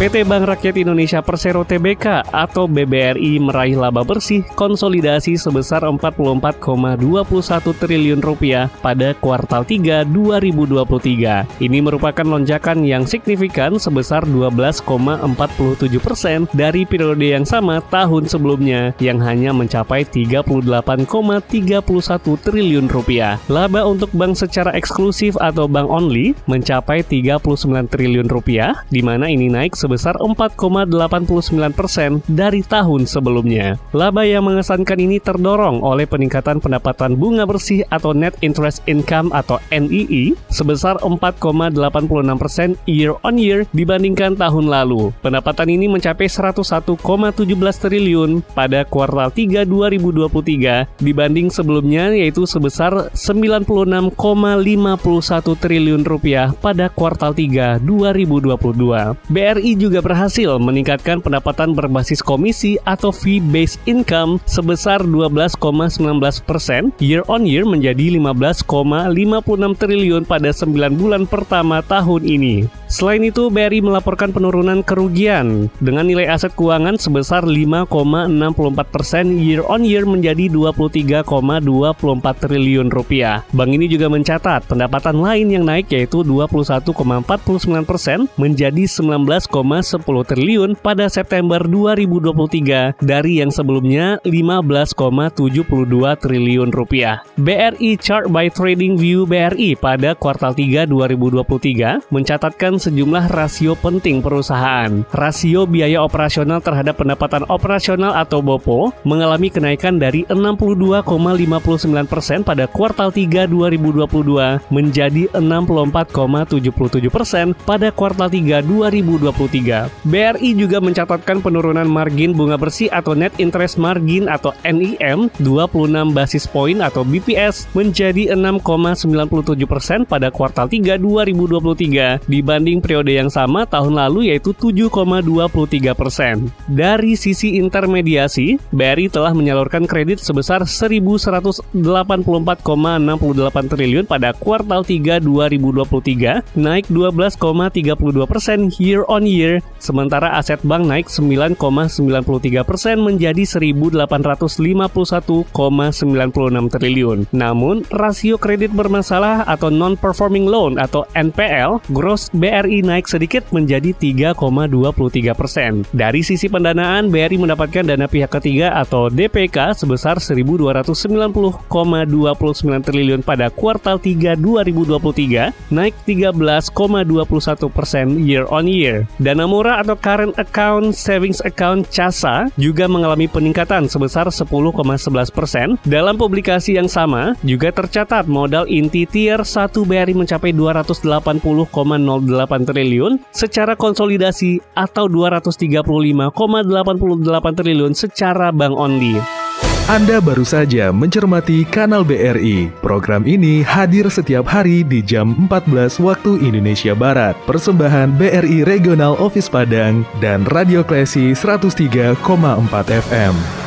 PT Bank Rakyat Indonesia Persero Tbk atau BBRI meraih laba bersih konsolidasi sebesar 44,21 triliun rupiah pada kuartal 3 2023. Ini merupakan lonjakan yang signifikan sebesar 12,47 persen dari periode yang sama tahun sebelumnya yang hanya mencapai 38,31 triliun rupiah. Laba untuk bank secara eksklusif atau bank only mencapai 39 triliun rupiah, di mana ini naik sebesar 4,89 persen dari tahun sebelumnya. Laba yang mengesankan ini terdorong oleh peningkatan pendapatan bunga bersih atau net interest income atau NII sebesar 4,86 persen year on year dibandingkan tahun lalu. Pendapatan ini mencapai 101,17 triliun pada kuartal 3 2023 dibanding sebelumnya yaitu sebesar 96,51 triliun rupiah pada kuartal 3 2022. BRI juga berhasil meningkatkan pendapatan berbasis komisi atau fee-based income sebesar 12,19 persen year on year menjadi 15,56 triliun pada 9 bulan pertama tahun ini. Selain itu, BRI melaporkan penurunan kerugian dengan nilai aset keuangan sebesar 5,64 persen year on year menjadi 23,24 triliun rupiah. Bank ini juga mencatat pendapatan lain yang naik yaitu 21,49 persen menjadi 19,10 triliun pada September 2023 dari yang sebelumnya 15,72 triliun rupiah. BRI Chart by Trading View BRI pada kuartal 3 2023 mencatatkan sejumlah rasio penting perusahaan. Rasio biaya operasional terhadap pendapatan operasional atau BOPO mengalami kenaikan dari 62,59% pada kuartal 3 2022 menjadi 64,77% pada kuartal 3 2023. BRI juga mencatatkan penurunan margin bunga bersih atau net interest margin atau NIM 26 basis point atau BPS menjadi 6,97% pada kuartal 3 2023 dibanding dibanding periode yang sama tahun lalu yaitu 7,23 persen. Dari sisi intermediasi, BRI telah menyalurkan kredit sebesar 1.184,68 triliun pada kuartal 3 2023, naik 12,32 persen year on year, sementara aset bank naik 9,93 persen menjadi 1.851,96 triliun. Namun, rasio kredit bermasalah atau non-performing loan atau NPL, gross BRI naik sedikit menjadi 3,23 persen. Dari sisi pendanaan, BRI mendapatkan dana pihak ketiga atau DPK sebesar 1.290,29 triliun pada kuartal 3 2023, naik 13,21 persen year on year. Dana murah atau current account savings account CASA juga mengalami peningkatan sebesar 10,11 persen. Dalam publikasi yang sama, juga tercatat modal inti tier 1 BRI mencapai 280,08 triliun secara konsolidasi atau 235,88 triliun secara bank only. Anda baru saja mencermati Kanal BRI. Program ini hadir setiap hari di jam 14 waktu Indonesia Barat. Persembahan BRI Regional Office Padang dan Radio Klesi 103,4 FM.